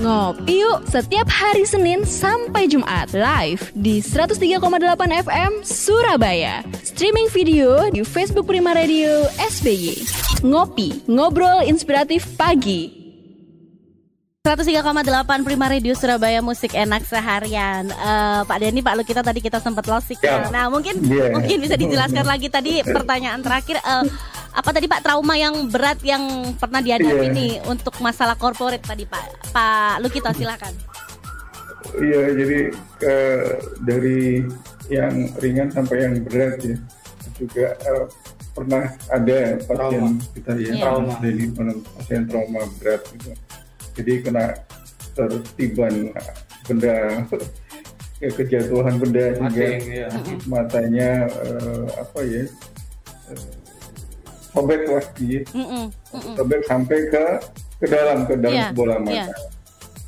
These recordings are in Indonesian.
Ngopi yuk setiap hari Senin sampai Jumat live di 103,8 FM Surabaya. Streaming video di Facebook Prima Radio SBY. Ngopi, ngobrol inspiratif pagi. 103,8 Prima Radio Surabaya musik enak seharian. Uh, Pak Denny, Pak Lu kita tadi kita sempat losik. Ya. Nah, mungkin yeah. mungkin bisa dijelaskan lagi tadi pertanyaan terakhir uh, apa tadi Pak trauma yang berat yang pernah dihadapi yeah. nih untuk masalah korporat tadi Pak. Pak Lukito silakan. Iya, yeah, jadi uh, dari yang ringan sampai yang berat ya. Juga uh, pernah ada pasien trauma. kita ya, yeah. trauma dari pasien trauma berat gitu jadi kena tertiban benda kejatuhan benda juga ya. matanya uh, apa ya uh, sobek lah gitu mm -mm. sobek sampai ke ke dalam ke dalam yeah. bola mata yeah.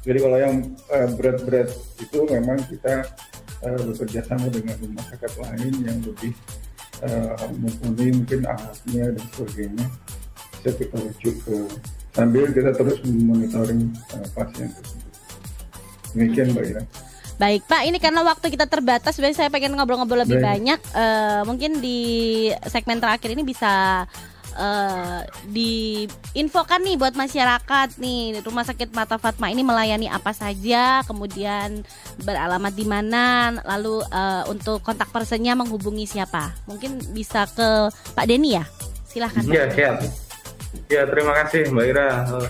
jadi kalau yang uh, berat-berat itu memang kita uh, bekerja sama dengan rumah sakit lain yang lebih uh, mungkin alatnya dan sebagainya bisa kita rujuk ke sambil kita terus memonitoring uh, pasien tersebut. Demikian Mbak Ira. Baik Pak, ini karena waktu kita terbatas, sebenarnya saya pengen ngobrol-ngobrol lebih Baik. banyak. Uh, mungkin di segmen terakhir ini bisa uh, diinfokan nih buat masyarakat nih Rumah Sakit Mata Fatma ini melayani apa saja, kemudian beralamat di mana, lalu uh, untuk kontak personnya menghubungi siapa? Mungkin bisa ke Pak Denny ya, silahkan. Iya siap. Ya terima kasih Mbak Ira. Uh,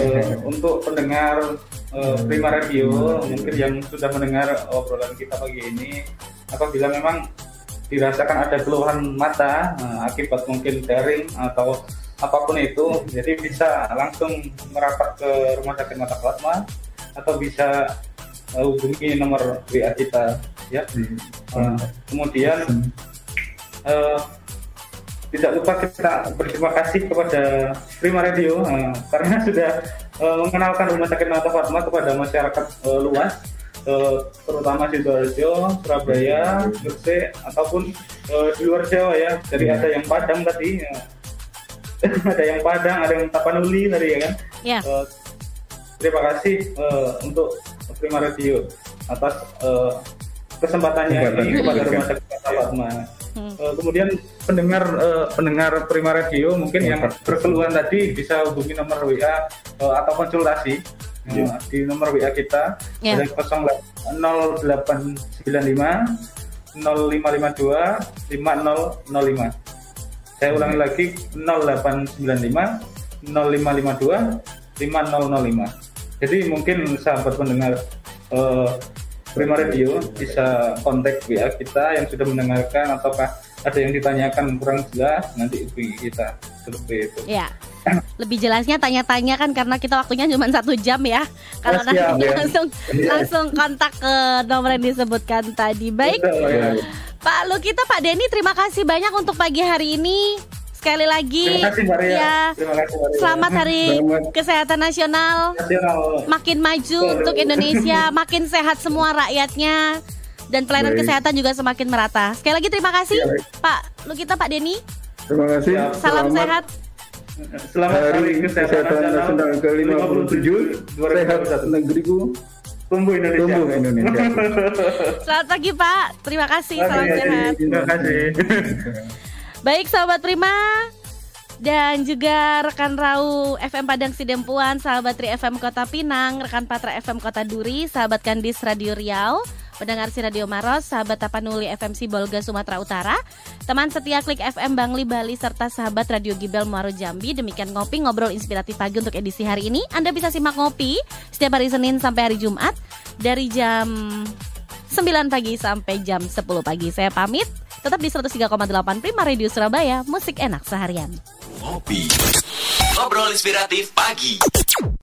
uh, untuk pendengar uh, Prima Radio mungkin yang sudah mendengar obrolan kita pagi ini, apabila memang dirasakan ada keluhan mata uh, akibat mungkin daring atau apa pun itu, jadi bisa langsung merapat ke Rumah Sakit Mata Plasma atau bisa uh, hubungi nomor WA kita ya. Uh, kemudian uh, tidak lupa kita berterima kasih kepada Prima Radio uh, karena sudah uh, mengenalkan Rumah Sakit Mata Fatma kepada masyarakat uh, luas uh, terutama di Sidoarjo, Surabaya, Gresik ataupun uh, di luar Jawa ya. Jadi ada yang Padang tadi, ya. ada yang Padang, ada yang Tapanuli tadi ya kan. Yeah. Uh, terima kasih uh, untuk Prima Radio atas uh, kesempatannya ini kepada Rumah Sakit Mata Fatma. Hmm. Uh, kemudian pendengar uh, pendengar Prima Radio mungkin yang berkeluhan tadi bisa hubungi nomor WA uh, atau konsultasi yeah. uh, di nomor WA kita yeah. ada 0895 0552 5005. Saya ulangi lagi 0895 0552 5005. Jadi mungkin sahabat pendengar uh, Prima Radio bisa kontak WA kita yang sudah mendengarkan ataukah ada yang ditanyakan kurang jelas nanti hubungi kita seperti itu. Ya. Lebih jelasnya tanya-tanya kan karena kita waktunya cuma satu jam ya. Kalau nanti ya. langsung ya. langsung kontak ke nomor yang disebutkan tadi. Baik. Betul, ya. Pak Lu kita Pak Denny terima kasih banyak untuk pagi hari ini sekali lagi. Terima kasih Maria. Ya. Terima kasih Maria. Selamat Hari Selamat. Kesehatan Nasional. Makin maju untuk Indonesia, makin sehat semua rakyatnya dan pelayanan Baik. kesehatan juga semakin merata. Sekali lagi terima kasih ya, Pak Lu kita Pak Denny. Terima kasih. Salam Selamat. sehat. Selamat Hari Kesehatan Nasional ke-57 Sehat negeriku Tumbuh Indonesia. Tumbuh Indonesia. Selamat pagi Pak. Terima kasih. Salam sehat. Terima kasih. Baik sahabat Prima dan juga rekan Rau FM Padang Sidempuan, sahabat Tri FM Kota Pinang, rekan Patra FM Kota Duri, sahabat Kandis Radio Riau, pendengar si Radio Maros, sahabat Tapanuli FM Sibolga Sumatera Utara, teman setia Klik FM Bangli Bali serta sahabat Radio Gibel Muaro Jambi. Demikian ngopi ngobrol inspiratif pagi untuk edisi hari ini. Anda bisa simak ngopi setiap hari Senin sampai hari Jumat dari jam 9 pagi sampai jam 10 pagi. Saya pamit. Tetap di 103,8 Prima Radio Surabaya, musik enak seharian. Ngopi. Ngobrol inspiratif pagi.